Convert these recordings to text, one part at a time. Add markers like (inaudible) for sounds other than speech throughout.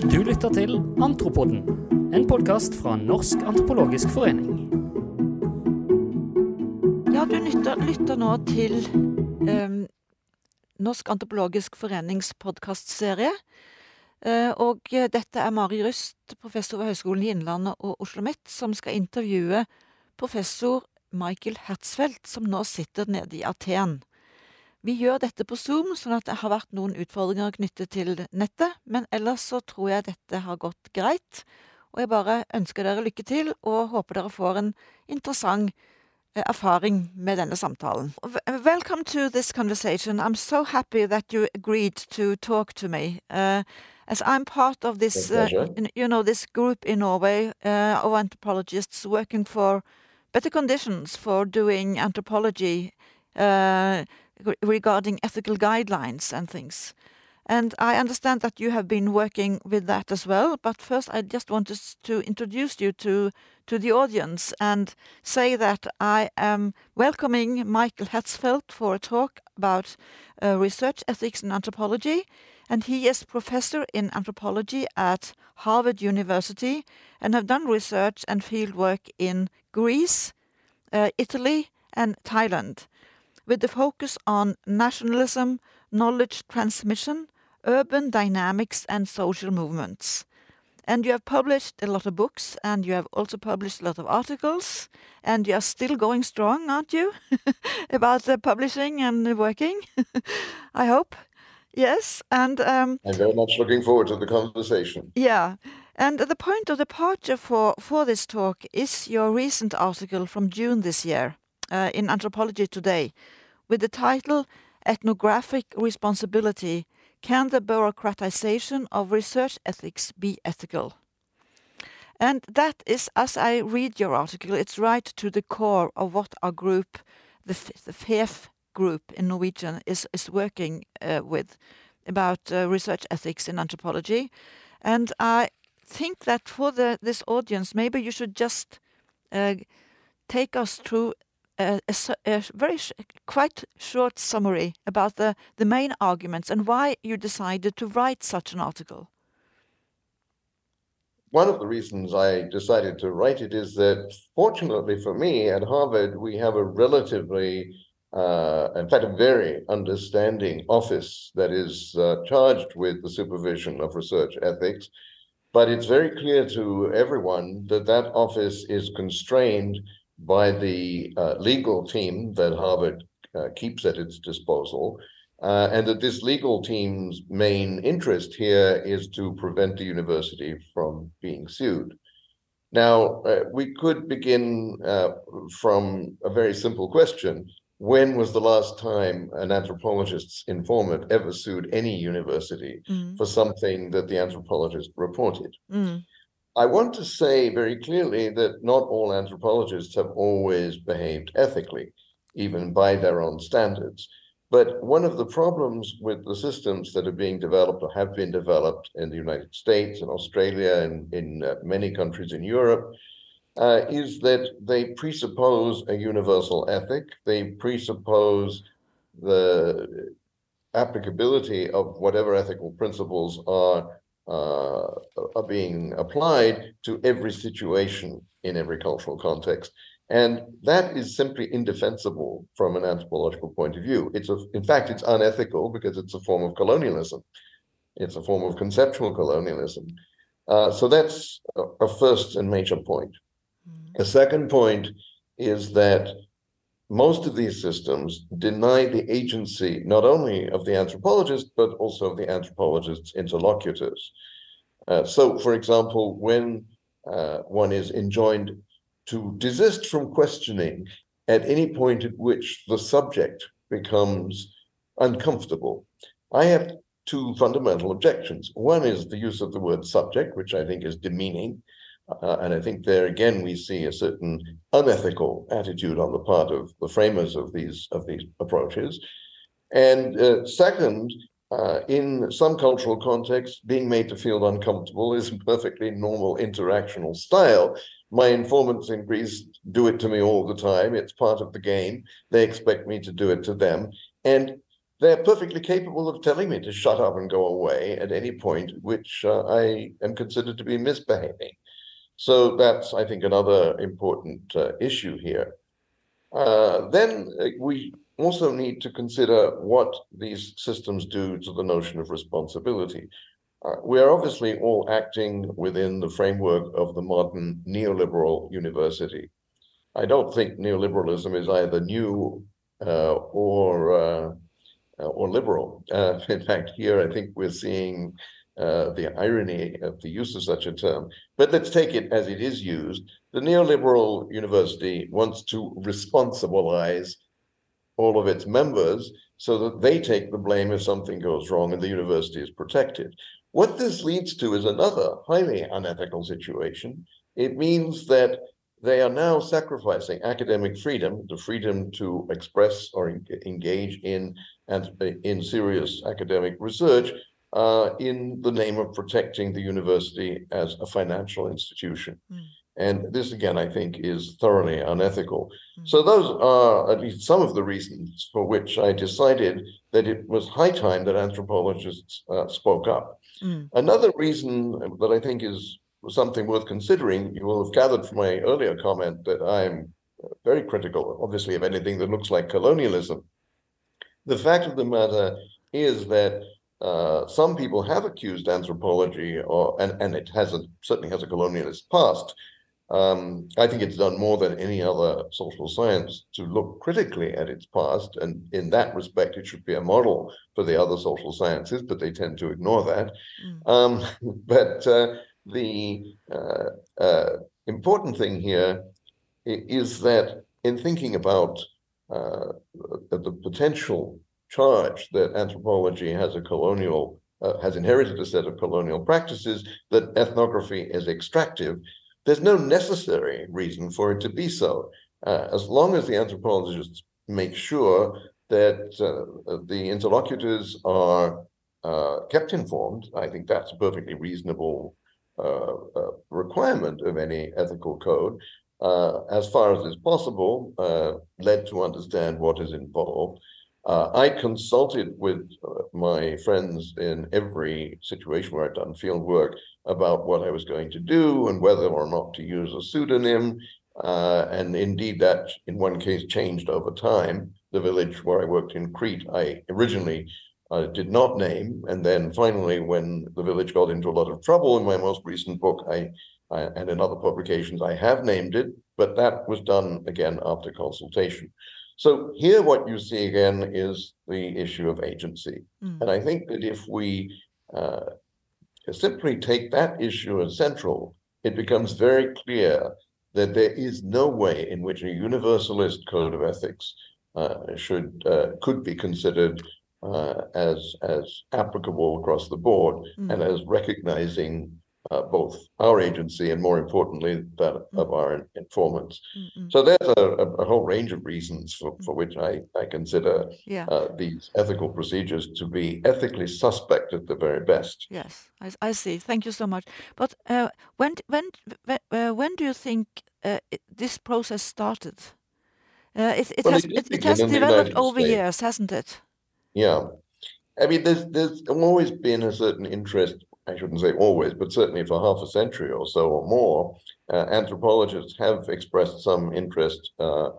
Du lytter til Antropoden, en podkast fra Norsk antropologisk forening. Ja, du lytter, lytter nå til eh, Norsk antropologisk forenings podkastserie. Eh, og dette er Mari Rust, professor ved Høgskolen i Innlandet og Oslo Mitt, som skal intervjue professor Michael Hertzfeldt, som nå sitter nede i Aten. Vi gjør dette på Zoom, sånn at det har vært noen utfordringer knyttet til nettet, men ellers så tror jeg dette har gått greit. Og jeg bare ønsker dere lykke til, og håper dere får en interessant eh, erfaring med denne samtalen. Welcome to this conversation. I'm so happy that you agreed to talk to me. Uh, as I'm part of this, uh, you know, this group in Norway uh, of anthropologists working for better conditions for doing anthropology uh, regarding ethical guidelines and things. And I understand that you have been working with that as well. But first, I just wanted to introduce you to to the audience and say that I am welcoming Michael Herzfeld for a talk about uh, research ethics in anthropology. And he is professor in anthropology at Harvard University and have done research and fieldwork in Greece, uh, Italy, and Thailand with the focus on nationalism, knowledge transmission, urban dynamics, and social movements. And you have published a lot of books, and you have also published a lot of articles, and you are still going strong, aren't you? (laughs) About the publishing and working, (laughs) I hope. Yes, and um, I'm very much looking forward to the conversation. Yeah, and the point of departure for for this talk is your recent article from June this year uh, in Anthropology Today, with the title Ethnographic Responsibility Can the Bureaucratization of Research Ethics Be Ethical? And that is, as I read your article, it's right to the core of what our group, the, the FEF group in Norwegian, is, is working uh, with about uh, research ethics in anthropology. And I think that for the, this audience, maybe you should just uh, take us through a, a, a very sh quite short summary about the, the main arguments and why you decided to write such an article. One of the reasons I decided to write it is that, fortunately for me, at Harvard, we have a relatively, uh, in fact, a very understanding office that is uh, charged with the supervision of research ethics. But it's very clear to everyone that that office is constrained by the uh, legal team that Harvard uh, keeps at its disposal, uh, and that this legal team's main interest here is to prevent the university from being sued. Now, uh, we could begin uh, from a very simple question. When was the last time an anthropologist's informant ever sued any university mm. for something that the anthropologist reported? Mm. I want to say very clearly that not all anthropologists have always behaved ethically, even by their own standards. But one of the problems with the systems that are being developed or have been developed in the United States and Australia and in uh, many countries in Europe uh, is that they presuppose a universal ethic. They presuppose the applicability of whatever ethical principles are uh, are being applied to every situation in every cultural context. And that is simply indefensible from an anthropological point of view. It's a, in fact, it's unethical because it's a form of colonialism. It's a form of conceptual colonialism. Uh, so that's a, a, first and major point. Mm. A second point is that most of these systems deny the agency not only of the anthropologist, but also of the anthropologist's interlocutors. Uh, so, for example, when uh, one is enjoined to desist from questioning at any point at which the subject becomes uncomfortable, I have two fundamental objections. One is the use of the word subject, which I think is demeaning. Uh, and I think there again we see a certain unethical attitude on the part of the framers of these of these approaches. And uh, second, uh, in some cultural contexts, being made to feel uncomfortable is a perfectly normal interactional style. My informants in Greece do it to me all the time. It's part of the game. They expect me to do it to them. And they're perfectly capable of telling me to shut up and go away at any point, which uh, I am considered to be misbehaving. So that's, I think, another important uh, issue here. Uh, then uh, we also need to consider what these systems do to the notion of responsibility. Uh, we are obviously all acting within the framework of the modern neoliberal university. I don't think neoliberalism is either new uh, or uh, or liberal. Uh, (laughs) in fact, here I think we're seeing uh, the irony of the use of such a term. But let's take it as it is used. The neoliberal university wants to responsibilize all of its members so that they take the blame if something goes wrong and the university is protected. What this leads to is another highly unethical situation. It means that they are now sacrificing academic freedom, the freedom to express or engage in and in serious academic research, uh, in the name of protecting the university as a financial institution. Mm. And this, again, I think is thoroughly unethical. Mm. So, those are at least some of the reasons for which I decided that it was high time that anthropologists uh, spoke up. Mm. Another reason that I think is something worth considering, you will have gathered from my earlier comment that I'm very critical, obviously, of anything that looks like colonialism. The fact of the matter is that uh, some people have accused anthropology, or and, and it has a, certainly has a colonialist past. Um, I think it's done more than any other social science to look critically at its past, and in that respect, it should be a model for the other social sciences. But they tend to ignore that. Mm. Um, (laughs) but uh, the uh, uh, important thing here is that in thinking about uh, the potential charge that anthropology has a colonial uh, has inherited a set of colonial practices that ethnography is extractive there's no necessary reason for it to be so. Uh, as long as the anthropologists make sure that uh, the interlocutors are uh, kept informed i think that's a perfectly reasonable uh, uh, requirement of any ethical code as far as is possible led to understand what is involved uh, I consulted with uh, my friends in every situation where I'd done field work about what I was going to do and whether or not to use a pseudonym. Uh, and indeed, that in one case changed over time. The village where I worked in Crete, I originally uh, did not name. And then finally, when the village got into a lot of trouble in my most recent book, I, and in other publications, I have named it, but that was done again after consultation. So here, what you see again is the issue of agency. Mm. And I think that if we uh, simply take that issue as central, it becomes very clear that there is no way in which a universalist code of ethics uh, should uh, could be considered uh, as as applicable across the board mm. and as recognizing uh, both our agency and more importantly that mm. of our informants. Mm-mm. So there's a, a, whole range of reasons for, for which I, I consider yeah. uh, these ethical procedures to be ethically suspect at the very best. Yes, I, I see. Thank you so much. But uh, when when when, uh, when do you think uh, it, this process started? Uh, it, it well, has it, it has developed over States. years, hasn't it? Yeah. I mean, there's there's always been a certain interest I shouldn't say always, but certainly for half a century or so or more, uh, anthropologists have expressed some interest uh,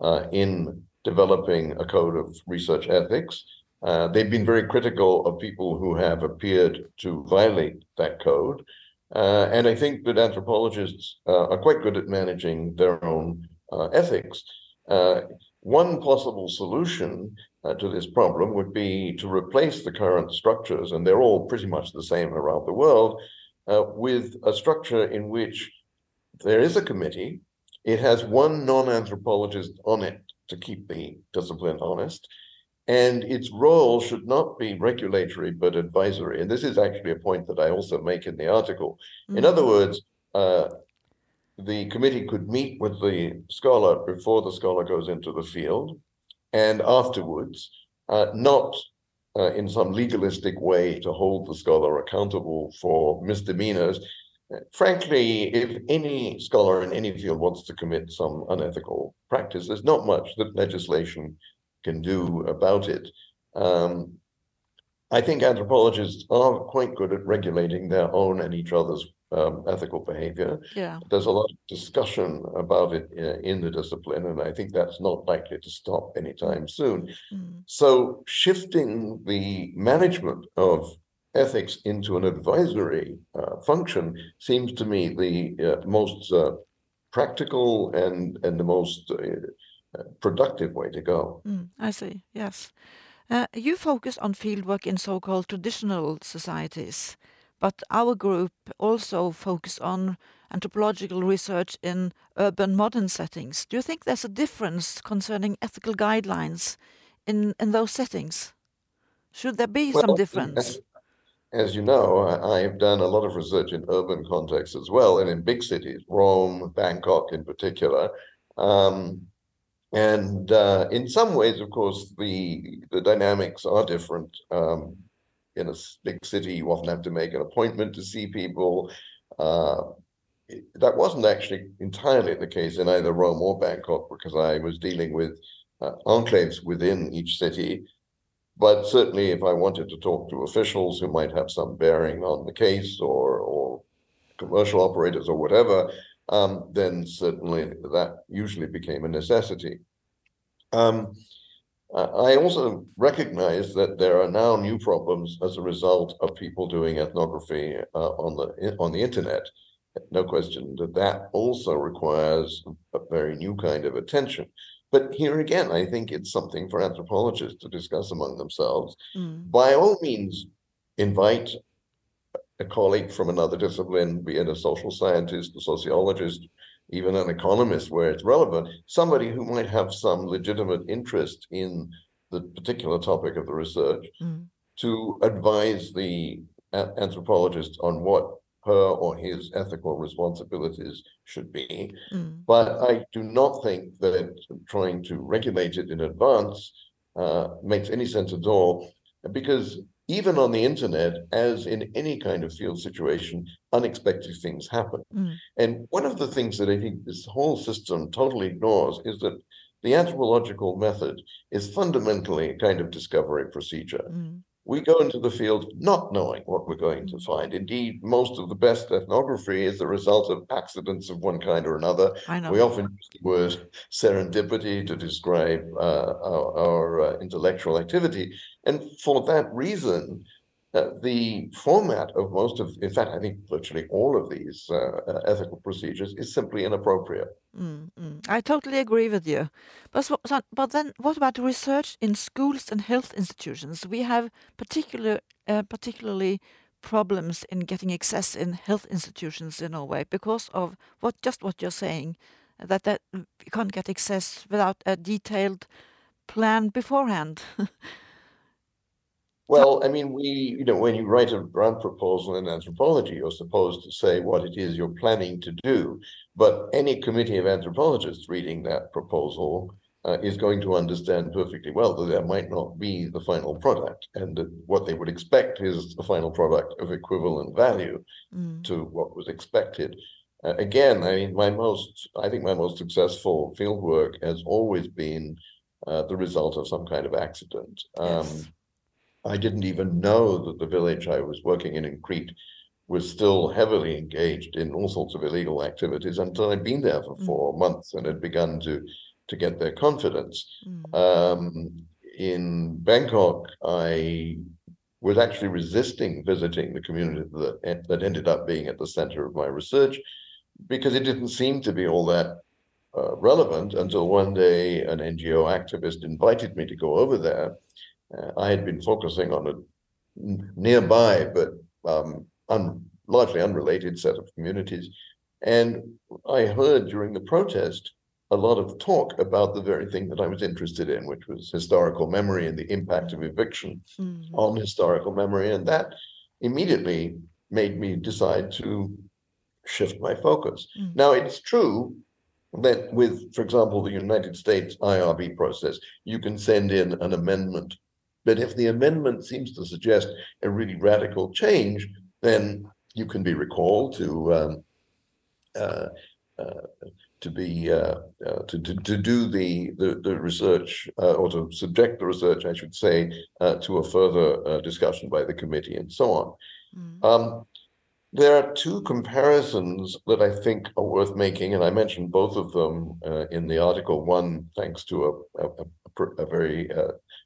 uh, in developing a code of research ethics. Uh, they've been very critical of people who have appeared to violate that code. Uh, and I think that anthropologists uh, are quite good at managing their own ethics. one possible solution uh, to this problem would be to replace the current structures, and they're all pretty much the same around the world, uh, with a structure in which there is a committee. It has one non anthropologist on it to keep the discipline honest. And its role should not be regulatory but advisory. And this is actually a point that I also make in the article. Mm-hmm. In other words, uh, the committee could meet with the scholar before the scholar goes into the field and afterwards, uh, not uh, in some legalistic way to hold the scholar accountable for misdemeanors. Frankly, if any scholar in any field wants to commit some unethical practice, there's not much that legislation can do about it. Um, I think anthropologists are quite good at regulating their own and each other's um, ethical behavior. Yeah. There's a lot of discussion about it uh, in the discipline, and I think that's not likely to stop anytime soon. Mm. So, shifting the management of ethics into an advisory uh, function seems to me the uh, most uh, practical and and the most uh, productive way to go. Mm, I see. Yes. Uh, you focus on fieldwork in so-called traditional societies, but our group also focus on anthropological research in urban modern settings. Do you think there's a difference concerning ethical guidelines in, in those settings? Should there be some difference? As you know, I, I have done a lot of research in urban contexts as well, and in big cities, Rome, Bangkok in particular. Um, and uh, in some ways, of course, the the dynamics are different. Um, in a big city, you often have to make an appointment to see people. Uh, that wasn't actually entirely the case in either Rome or Bangkok because I was dealing with uh, enclaves within each city. But certainly, if I wanted to talk to officials who might have some bearing on the case or, or commercial operators or whatever, um, then certainly that usually became a necessity. Um, I I also recognize that there are now new problems as a result of people doing ethnography uh, on the on the internet. No question that that also requires a very new kind of attention. But here again, I think it's something for anthropologists to discuss among themselves. Mm, By all means, invite a colleague from another discipline, be it a social scientist, a sociologist, even an economist where it's relevant, somebody who might have some legitimate interest in the particular topic of the research mm, to advise the a- anthropologist on what her or his ethical responsibilities should be. mm, But I do not think that trying to regulate it in advance uh, makes any sense at all, because even on the internet, as in any kind of field situation, unexpected things happen. mm, And one of the things that I think this whole system totally ignores is that the anthropological method is fundamentally a kind of discovery procedure. mm, We go into the field not knowing what we're going to find. Indeed, most of the best ethnography is the result of accidents of one kind or another. I know. We often use the word serendipity to describe uh, our, our uh, intellectual activity. And for that reason, uh, the format of most of, in fact, I think virtually all of these uh, uh, ethical procedures is simply inappropriate. Mm, mm. I totally agree with you. But, but then what about research in schools and health institutions? We have particular, uh, particularly problems in getting access in health institutions in Norway because of what just what you're saying, that, that you can't get access without a detailed plan beforehand. (laughs) Well, I mean, we, you know, when you write a grant proposal in anthropology, you're supposed to say what it is you're planning to do. But any committee of anthropologists reading that proposal uh, is going to understand perfectly well that there might not be the final product, and that what they would expect is the final product of equivalent value Mm, to what was expected. Uh, again, I mean, my most, I think my most successful field work has always been uh, the result of some kind of accident. Um, Yes. I didn't even know that the village I was working in in Crete was still heavily engaged in all sorts of illegal activities until I'd been there for Mm. four months and had begun to to get their confidence. mm, Um, in Bangkok, I was actually resisting visiting the community that that ended up being at the center of my research because it didn't seem to be all that uh, relevant until one day an NGO activist invited me to go over there. Uh, I had been focusing on a n- nearby but um, un, largely unrelated set of communities, and I heard during the protest a lot of talk about the very thing that I was interested in, which was historical memory and the impact of eviction mm, on historical memory, and that immediately made me decide to shift my focus. Mm. Now, it's true that with, for example, the United States IRB process, you can send in an amendment. But if the amendment seems to suggest a really radical change, then you can be recalled to um, uh, uh, to be uh, uh, to, to to do the the, the research uh, or to subject the research, I should say, uh, to a further uh, discussion by the committee and so on. Mm. Um, there are two comparisons that I think are worth making, and I mentioned both of them uh, in the article. One, thanks to a, a, a very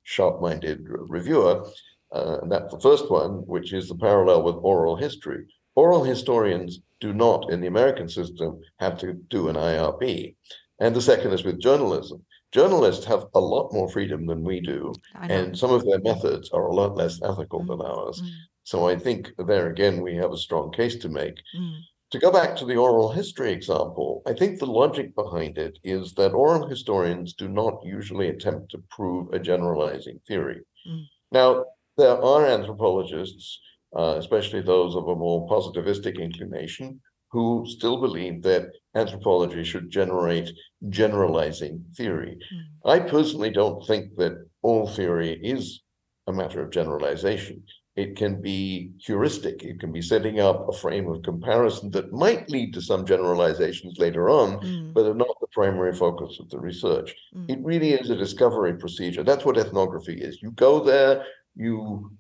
sharp-minded reviewer, and that's the first one, which is the parallel with oral history. Oral historians do not, in the American system, have to do an IRB. And the second is with journalism. Journalists have a lot more freedom than we do, and some of their methods are a lot less ethical mm. than ours. Mm. So I think there again, we have a strong case to make. Mm. To go back to the oral history example, I think the logic behind it is that oral historians do not usually attempt to prove a generalizing theory. Mm. Now, there are anthropologists uh, especially those of a more positivistic inclination, who still believe that anthropology should generate generalizing theory. Mm. I personally don't think that all theory is a matter of generalization. It can be heuristic. It can be setting up a frame of comparison that might lead to some generalizations later on, mm. but are not the primary focus of the research. Mm. It really is a discovery procedure. That's what ethnography is. You go there, you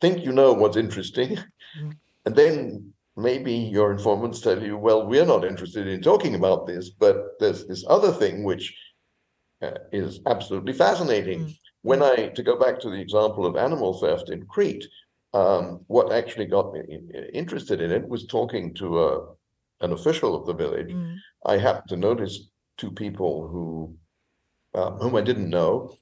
think you know what's interesting, Mm. (laughs) and then maybe your informants tell you, well, we're not interested in talking about this, but there's this other thing which uh, is absolutely fascinating. Mm. When I, to go back to the example of animal theft in Crete, um, what actually got me interested in it was talking to a, an official of the village. Mm. I happened to notice two people who, um, whom I didn't know,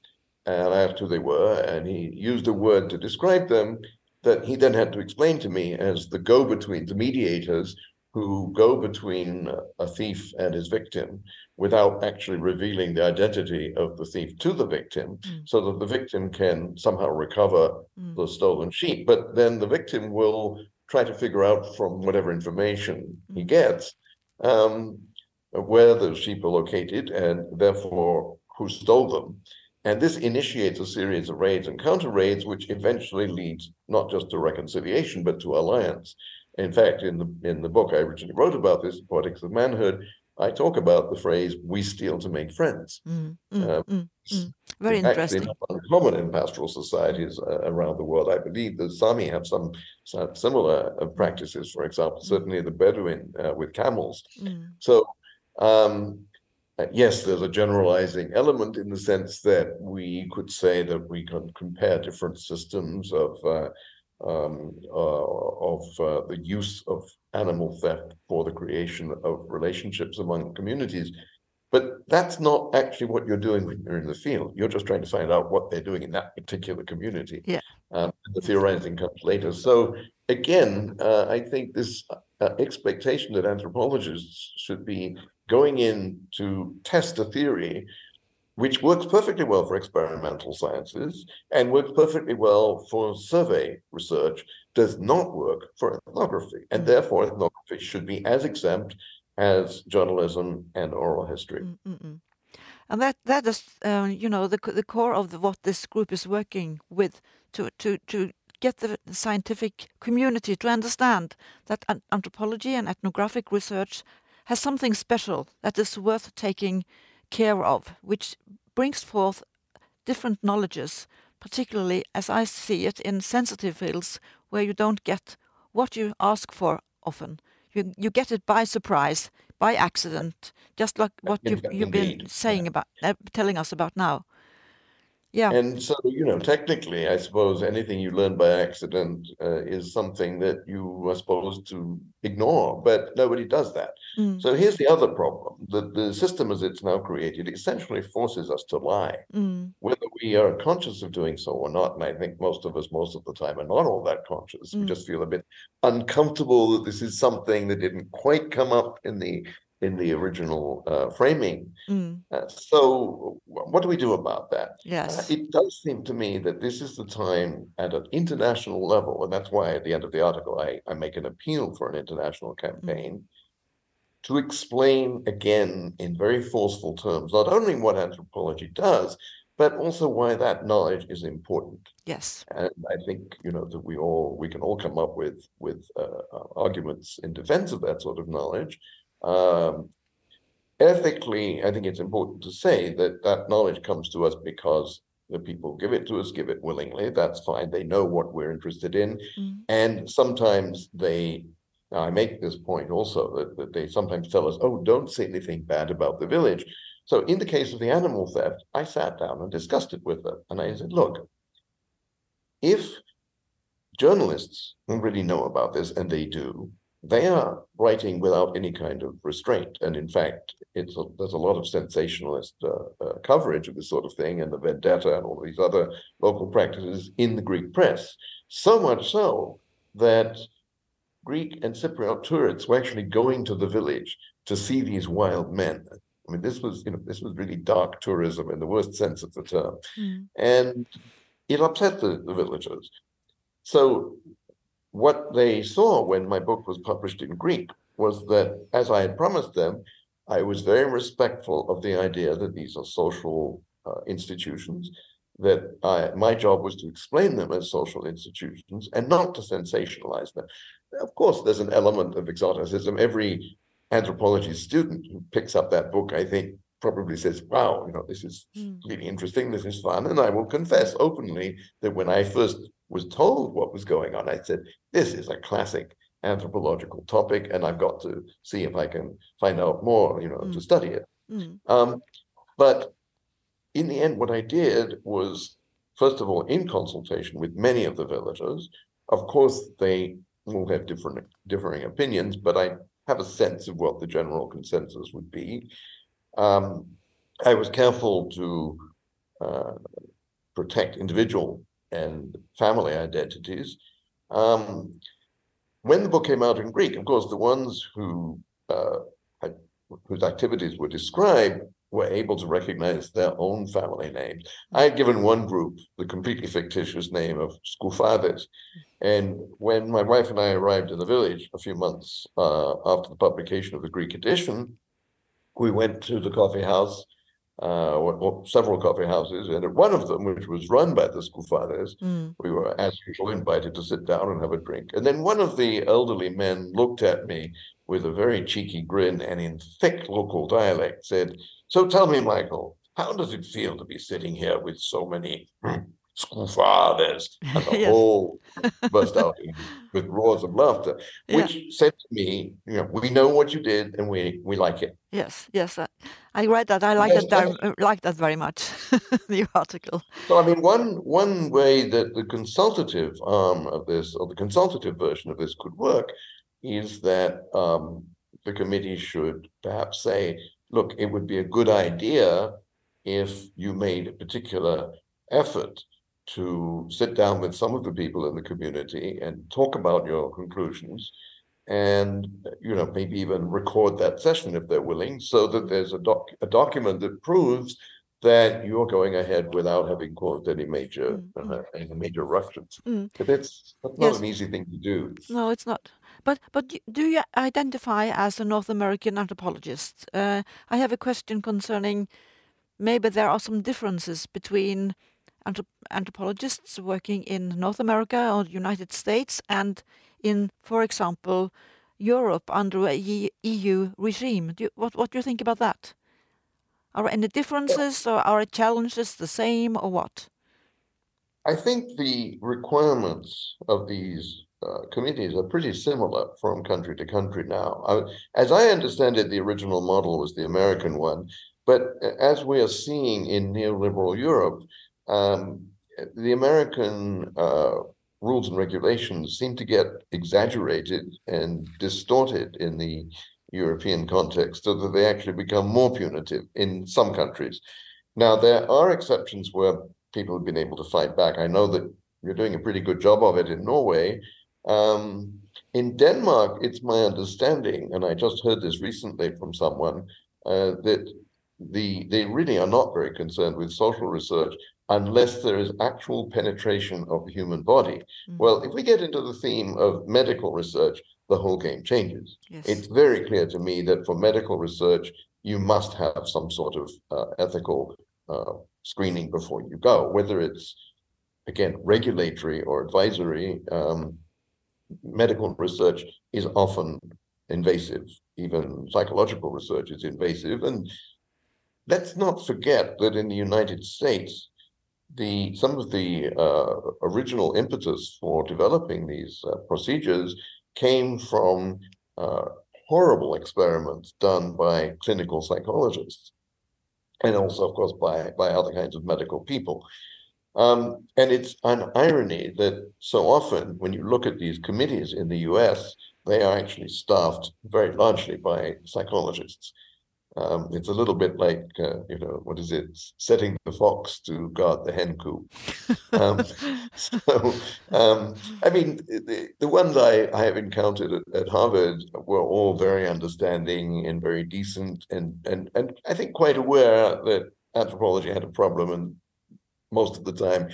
and I asked who they were, and he used a word to describe them that he then had to explain to me as the go-between, the mediators who go between a thief and his victim without actually revealing the identity of the thief to the victim Mm. so that the victim can somehow recover Mm. the stolen sheep. But then the victim will try to figure out from whatever information he Mm. gets um, where the sheep are located and therefore who stole them. And this initiates a series of raids and counter raids, which eventually leads not just to reconciliation, but to alliance. In fact, in the in the book I originally wrote about this, Poetics of Manhood, I talk about the phrase "we steal to make friends." Mm. Mm. Uh, Mm. Mm. Very interesting. not uncommon in pastoral societies uh, around the world. I believe the Sami have some, some similar uh, practices. For example, certainly the Bedouin uh, with camels. Mm. So, um, uh, yes, there's a generalizing element in the sense that we could say that we can compare different systems of uh, um, uh, of uh, the use of animal theft for the creation of relationships among communities. But that's not actually what you're doing when you're in the field. You're just trying to find out what they're doing in that particular community. Yeah. Um, the theorizing comes later. So again, uh, I think this uh, expectation that anthropologists should be going in to test a theory which works perfectly well for experimental sciences and works perfectly well for survey research does not work for ethnography and Mm. therefore ethnography should be as exempt as journalism and oral history Mm, mm, mm. And that that is, uh, you know, the the core of the, what this group is working with to to to get the scientific community to understand that anthropology and ethnographic research has something special that is worth taking care of, which brings forth different knowledges, particularly as I see it in sensitive fields where you don't get what you ask for often. You you get it by surprise, by accident, just like what you've you've been saying about, uh, telling us about now. Yeah. and so you know technically i suppose anything you learn by accident uh, is something that you are supposed to ignore but nobody does that Mm, so here's the other problem the, the system as it's now created essentially forces us to lie mm, whether we are conscious of doing so or not, and I think most of us, most of the time, are not all that conscious. We Mm. just feel a bit uncomfortable that this is something that didn't quite come up in the in the original uh, framing. mm, Uh, so, what do we do about that? Uh, yes. it does seem to me that this is the time at an international level, and that's why at the end of the article I, I make an appeal for an international campaign to explain again in very forceful terms not only what anthropology does, but also why that knowledge is important. Yes. And I think you know that we all we can all come up with with uh, uh, arguments in defense of that sort of knowledge. Um, ethically, I think it's important to say that that knowledge comes to us because the people give it to us, give it willingly. That's fine. They know what we're interested in. Mm. And sometimes they, I make this point also that, that they sometimes tell us, oh, don't say anything bad about the village. So in the case of the animal theft, I sat down and discussed it with them. And I said, look, if journalists really know about this, and they do, they are writing without any kind of restraint. And in fact, it's a, there's a lot of sensationalist uh, uh, coverage of this sort of thing and the vendetta and all these other local practices in the Greek press. So much so that Greek and Cypriot tourists were actually going to the village to see these wild men. I mean, this was, you know, this was really dark tourism in the worst sense of the term. Mm. And it upset the, the villagers. So what they saw when my book was published in Greek was that, as I had promised them, I was very respectful of the idea that these are social uh, institutions, that I, my job was to explain them as social institutions and not to sensationalize them. Of course, there's an element of exoticism. Every anthropology student who picks up that book, I think, probably says, wow, you know, this is Mm. really interesting, this is fun. And I will confess openly that when I first was told what was going on, I said, this is a classic anthropological topic, and I've got to see if I can find out more, you know, to Mm. study it. Mm. Um, but in the end, what I did was, first of all, in consultation with many of the villagers, of course, they will have different differing opinions, but I have a sense of what the general consensus would be. Um, I was careful to uh, protect individual and family identities. Um, when the book came out in Greek, of course, the ones who uh, had, whose activities were described were able to recognize their own family names. I had given one group the completely fictitious name of Skoufades. And when my wife and I arrived in the village a few months uh, after the publication of the Greek edition, we went to the coffee house, uh, or, or several coffee houses, and at one of them, which was run by the Skoufades, Mm. we were, as usual, invited to sit down and have a drink. And then one of the elderly men looked at me with a very cheeky grin and in thick local dialect said, So tell me, Michael, how does it feel to be sitting here with so many Skoufades? (laughs) And the Yes. whole (laughs) burst out in, with roars of laughter, Yeah. which said to me, you know, we know what you did and we, we like it. Yes, yes. I, I read that. I like Yes, that. Very, uh, like that very much. (laughs) the article. So I mean, one one way that the consultative arm of this, or the consultative version of this, could work, is that um, the committee should perhaps say, "Look, it would be a good idea if you made a particular effort to sit down with some of the people in the community and talk about your conclusions." And you know, maybe even record that session if they're willing, so that there's a doc a document that proves that you're going ahead without having caused any major Mm, mm. uh, any major ruptures. Mm. But that's, that's not Yes. an easy thing to do. No, it's not. But but do- you identify as a North American anthropologist? Uh, I have a question concerning maybe there are some differences between anthropologists working in North America or the United States and in, for example, Europe under a EU regime. Do you, what what do you think about that? Are any differences or are challenges the same or what? I think the requirements of these uh, committees are pretty similar from country to country now. I, as I understand it, the original model was the American one, but as we are seeing in neoliberal Europe, um, the American uh, rules and regulations seem to get exaggerated and distorted in the European context so that they actually become more punitive in some countries. Now, there are exceptions where people have been able to fight back. I know that you're doing a pretty good job of it in Norway. Um, in Denmark, it's my understanding, and I just heard this recently from someone, uh, that the they really are not very concerned with social research unless there is actual penetration of the human body. Mm. Well, if we get into the theme of medical research, the whole game changes. Yes. It's very clear to me that for medical research, you must have some sort of uh, ethical uh, screening before you go, whether it's again regulatory or advisory. Um, medical research is often invasive. Even psychological research is invasive. And let's not forget that in the United States, the some of the uh, original impetus for developing these uh, procedures came from uh, horrible experiments done by clinical psychologists, and also, of course, by by other kinds of medical people. Um, and it's an irony that so often, when you look at these committees in the U.S., they are actually staffed very largely by psychologists. Um, it's a little bit like, uh, you know, what is it? Setting the fox to guard the hen coop. Um, (laughs) (laughs) so, um, I mean, the, the ones I, I have encountered at, at, Harvard were all very understanding and very decent, and and and I think quite aware that anthropology had a problem, and most of the time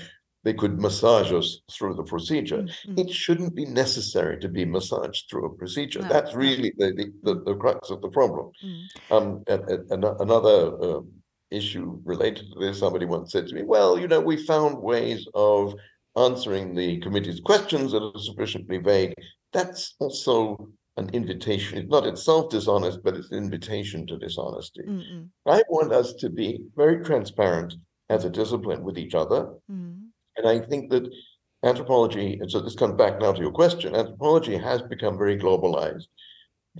they could massage us through the procedure. Mm-hmm. It shouldn't be necessary to be massaged through a procedure. No, That's really no. the, the, the, crux of the problem. Mm. Um, and, and, another uh, issue related to this, somebody once said to me, well, you know, we found ways of answering the committee's questions that are sufficiently vague. That's also an invitation. It's not itself dishonest, but it's an invitation to dishonesty. Mm-mm. I want us to be very transparent as a discipline with each other. Mm. And I think that anthropology, and so this comes back now to your question, anthropology has become very globalized.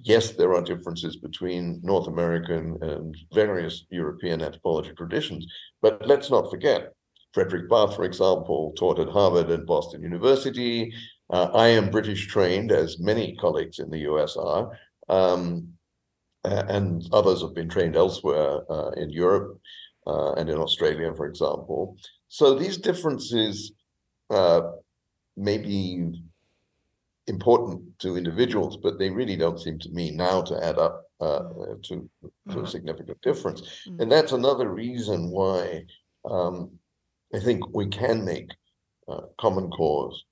Yes, there are differences between North American and various European anthropology traditions, but let's not forget, Frederick Barth, for example, taught at Harvard and Boston University. Uh, I am British trained, as many colleagues in the US are, um, and others have been trained elsewhere uh, in Europe uh, and in Australia, for example. So these differences uh, may be important to individuals, but they really don't seem to me now to add up uh, to, to a mm-hmm. significant difference. Mm-hmm. And that's another reason why um, I think we can make uh, common cause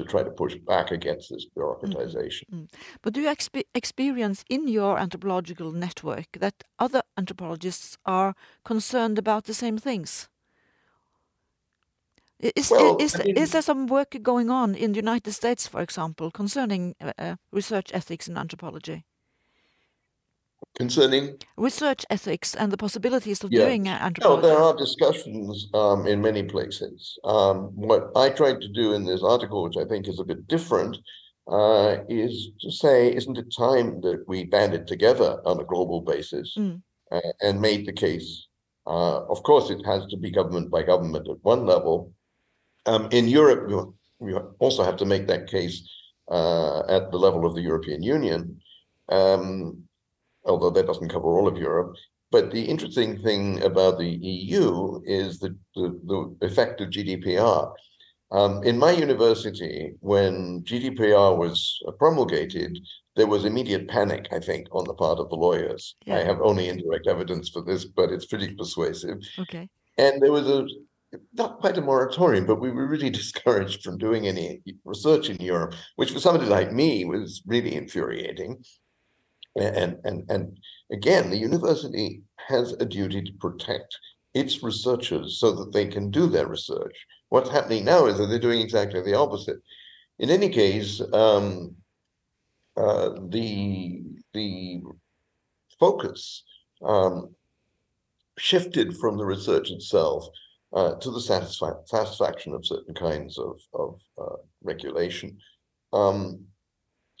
to try to push back against this bureaucratization. Mm-hmm. But do you exp- experience in your anthropological network that other anthropologists are concerned about the same things? Is, well, is, I mean, is there some work going on in the United States, for example, concerning uh, uh, research ethics in anthropology? Concerning research ethics and the possibilities of yeah. doing anthropology. No, there are discussions um, in many places. Um, what I tried to do in this article, which I think is a bit different, uh, is to say, isn't it time that we banded together on a global basis mm. uh, and made the case? Uh, of course, it has to be government by government at one level, um, in Europe, we, we, also have to make that case uh, at the level of the European Union, um, although that doesn't cover all of Europe. But the interesting thing about the EU is the, the, the effect of GDPR. Um, in my university, when GDPR was promulgated, there was immediate panic, I think, on the part of the lawyers. Yeah. I have only indirect evidence for this, but it's pretty persuasive. Okay. And there was a not quite a moratorium, but we were really (laughs) discouraged from doing any research in Europe, which for somebody like me was really infuriating. And and and again, the university has a duty to protect its researchers so that they can do their research. What's happening now is that they're doing exactly the opposite. In any case, um, uh, the the focus um, shifted from the research itself uh, to the satisfa- satisfaction of certain kinds of, of uh, regulation. Um,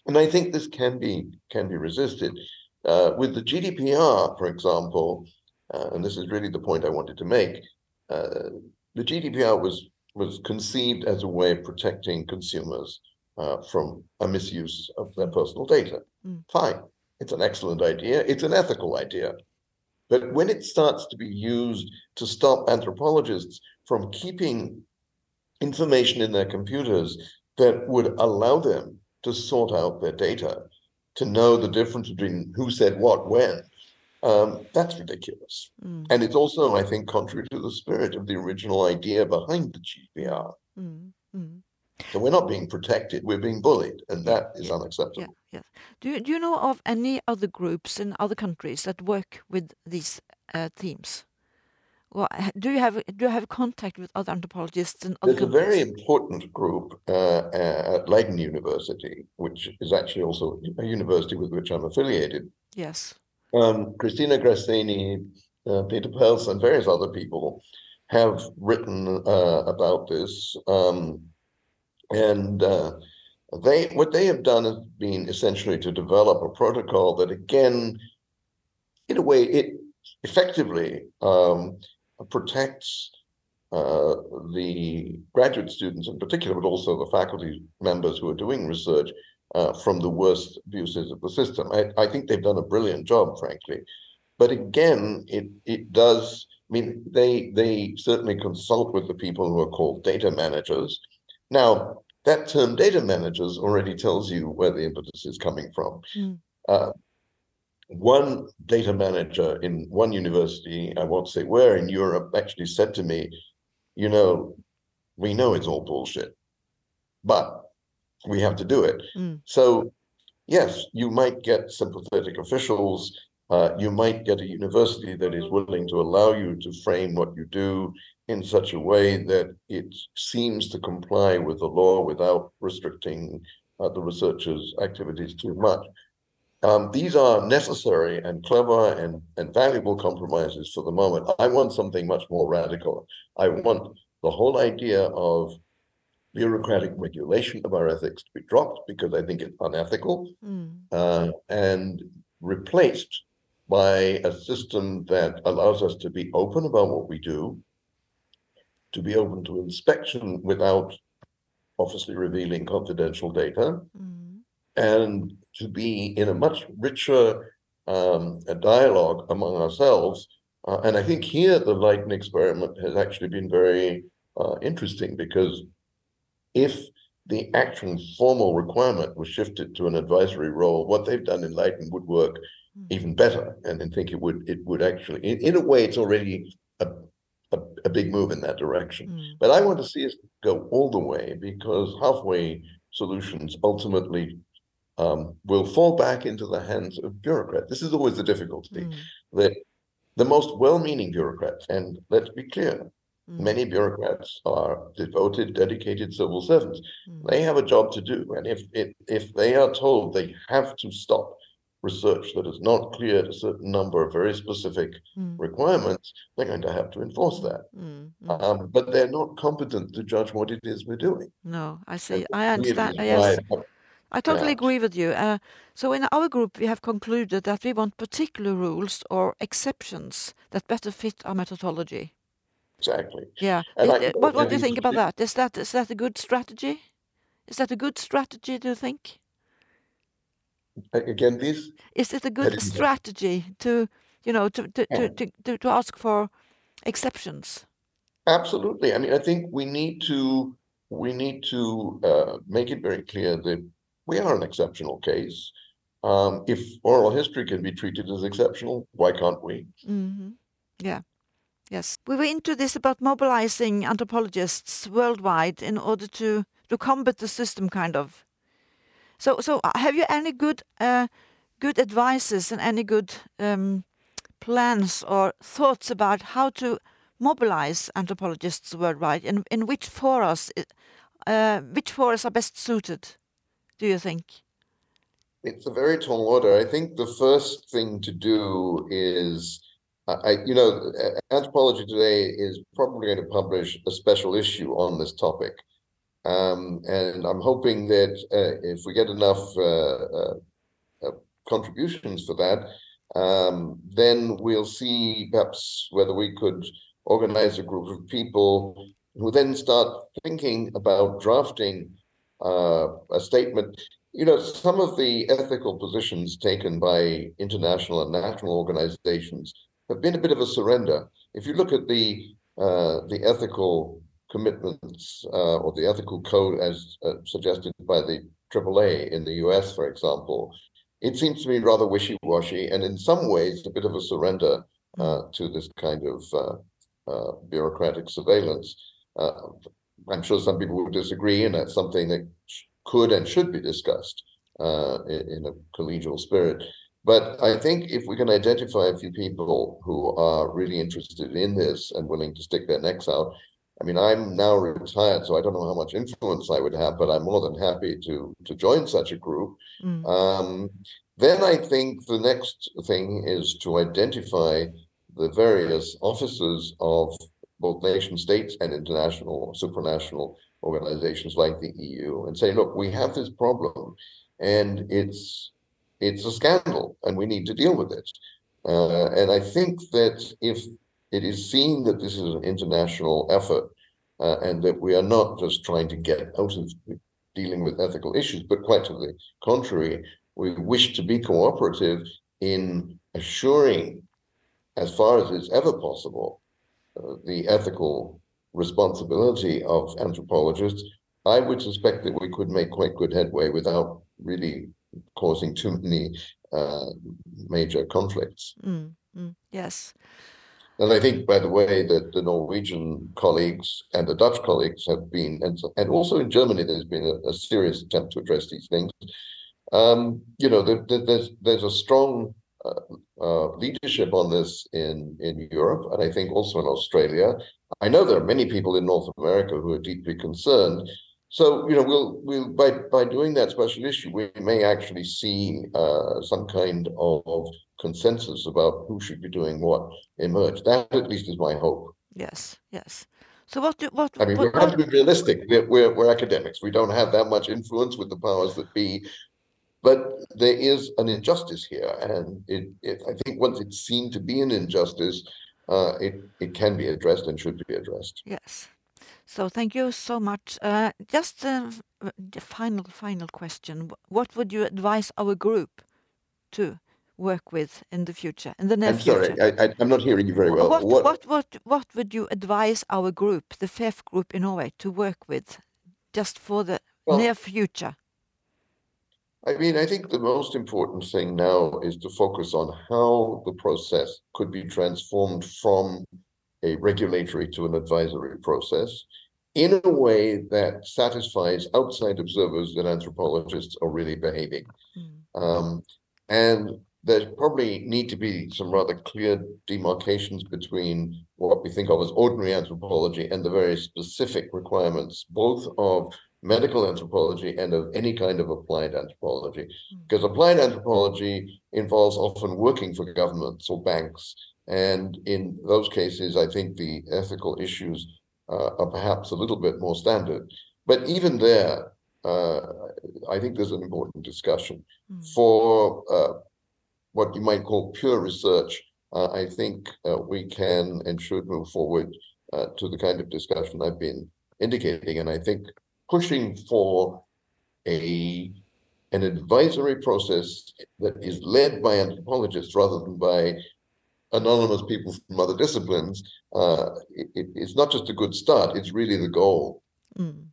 and I think this can be can be resisted. Uh, with the GDPR, for example, uh, and this is really the point I wanted to make, uh, the GDPR was was conceived as a way of protecting consumers uh, from a misuse of their personal data. Mm. Fine, it's an excellent idea. It's an ethical idea. But when it starts to be used to stop anthropologists from keeping information in their computers that would allow them to sort out their data, to know the difference between who said what when, um, that's ridiculous. Mm. And it's also, I think, contrary to the spirit of the original idea behind the GDPR. Mm. Mm. So we're not being protected, we're being bullied, and that is unacceptable. Yeah, yeah. Do, you, do you know of any other groups in other countries that work with these uh, themes? Well, do you have do you have contact with other anthropologists and other There's a very important group uh, uh, at Leiden University, which is actually also a university with which I'm affiliated. Yes. Um, Cristiana Grasseni, uh, Peter Pels, and various other people have written uh, about this. Um, and uh, they what they have done has been essentially to develop a protocol that again, in a way, it effectively um, protects uh, the graduate students in particular, but also the faculty members who are doing research uh, from the worst abuses of the system. I, I think they've done a brilliant job, frankly. But again, it it does. I mean, they they certainly consult with the people who are called data managers. Now, that term data managers already tells you where the impetus is coming from. Mm. Uh, one data manager in one university, I won't say where in Europe, actually said to me, you know, we know it's all bullshit, but we have to do it. Mm. So, yes, you might get sympathetic officials. Uh, you might get a university that is willing to allow you to frame what you do in such a way that it seems to comply with the law without restricting uh, the researcher's activities too much. Um, these are necessary and clever and, and valuable compromises for the moment. I want something much more radical. I want the whole idea of bureaucratic regulation of our ethics to be dropped because I think it's unethical Mm. uh, and replaced by a system that allows us to be open about what we do, to be open to inspection without obviously revealing confidential data, Mm. And to be in a much richer um, a dialogue among ourselves. Uh, and I think here the Leiden experiment has actually been very uh, interesting because if the actual formal requirement was shifted to an advisory role, what they've done in Leiden would work Mm. even better. And I think it would it would actually, in, in a way, it's already a, a, a big move in that direction. Mm. But I want to see us go all the way because halfway solutions ultimately um, will fall back into the hands of bureaucrats. This is always the difficulty Mm. that the most well-meaning bureaucrats, and let's be clear, Mm. many bureaucrats are devoted, dedicated civil servants. Mm. They have a job to do, and if if, if they are told they have to stop research that has not cleared a certain number of very specific Mm. requirements, they're going to have to enforce that. Mm. Mm. Um, but they're not competent to judge what it is we're doing. No, I see. I understand. Yes. I totally agree with you. Uh, so in our group, we have concluded that we want particular rules or exceptions that better fit our methodology. Exactly. Yeah. And Is- I- what what do you think about that? Is that is that a good strategy? Is that a good strategy? Do you think? Again, these Is it a good strategy to you know to to, to, Yeah. to, to to ask for exceptions? absolutely. I mean, I think we need to we need to uh, make it very clear that we are an exceptional case. Um, if oral history can be treated as exceptional, why can't we? hmm Yeah. Yes. We were into this about mobilizing anthropologists worldwide in order to, to combat the system, kind of. So, so uh, have you any good, uh, good advices and any good um, plans or thoughts about how to mobilize anthropologists worldwide? In in which forums, uh, which forums are best suited? Do you think? It's a very tall order. I think the first thing to do is, I, you know, Anthropology Today is probably going to publish a special issue on this topic. Um, and I'm hoping that uh, if we get enough uh, uh, uh, contributions for that, um, then we'll see perhaps whether we could organize a group of people who then start thinking about drafting uh, a statement you know, some of the ethical positions taken by international and national organizations have been a bit of a surrender. If you look at the uh, the ethical commitments uh, or the ethical code as uh, suggested by the AAA in the US, for example, it seems to me rather wishy-washy and in some ways a bit of a surrender uh, to this kind of uh, bureaucratic surveillance. I'm sure some people would disagree, and that's something that could and should be discussed uh, in, in a collegial spirit. But I think if we can identify a few people who are really interested in this and willing to stick their necks out, I mean, I'm now retired, so I don't know how much influence I would have, but I'm more than happy to to join such a group. Mm. Um, then I think the next thing is to identify the various offices of both nation states and international supranational organizations like the EU and say, look, we have this problem and it's it's a scandal and we need to deal with it. Uh, and I think that if it is seen that this is an international effort uh, and that we are not just trying to get out of dealing with ethical issues, but quite to the contrary, we wish to be cooperative in assuring, as far as it's ever possible, the ethical responsibility of anthropologists, I would suspect that we could make quite good headway without really causing too many uh, major conflicts. Mm, mm, yes. And I think, by the way, that the Norwegian colleagues and the Dutch colleagues have been, and, and also in Germany, there's been a, a serious attempt to address these things. Um, you know, there, there, there's there's a strong uh, uh, leadership on this in in Europe, and I think also in Australia. I know there are many people in North America who are deeply concerned. So you know, we'll we'll by by doing that special issue, we may actually see uh, some kind of consensus about who should be doing what emerge. That at least is my hope. Yes, yes. So what do what? I mean, what, we have to be realistic. We're, we're, we're academics. We don't have that much influence with the powers that be. But there is an injustice here, and it, it I think once it's seen to be an injustice, uh, it it can be addressed and should be addressed. Yes. So thank you so much. Uh, just a final, final question. What would you advise our group to work with in the future, in the near I'm future? sorry, I, am not hearing you very well. What, what, what, what, what would you advise our group, the FEF group in Norway, to work with just for the well, near future? I mean, I think the most important thing now is to focus on how the process could be transformed from a regulatory to an advisory process in a way that satisfies outside observers that anthropologists are really behaving. Mm. Um, and there probably need to be some rather clear demarcations between what we think of as ordinary anthropology and the very specific requirements, both of medical anthropology and of any kind of applied anthropology. Mm. Because applied anthropology involves often working for governments or banks and in those cases, I think the ethical issues uh, are perhaps a little bit more standard. But even there, uh, I think there's an important discussion. Mm. For uh, what you might call pure research, uh, I think uh, we can and should move forward uh, to the kind of discussion I've been indicating. And I think pushing for a an advisory process that is led by anthropologists rather than by anonymous people from other disciplines, uh, it, it's not just a good start, it's really the goal. Mm.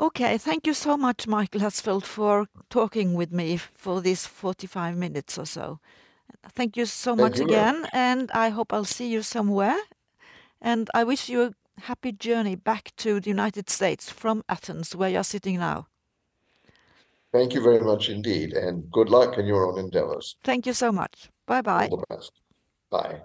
Okay, thank you so much, Michael Herzfeld, for talking with me for these 45 minutes or so. Thank you so thank much you, again, and I hope I'll see you somewhere. And I wish you a happy journey back to the United States from Athens, where you're sitting now. Thank you very much indeed, and good luck in your own endeavors. Thank you so much. Bye bye. All the best. Bye.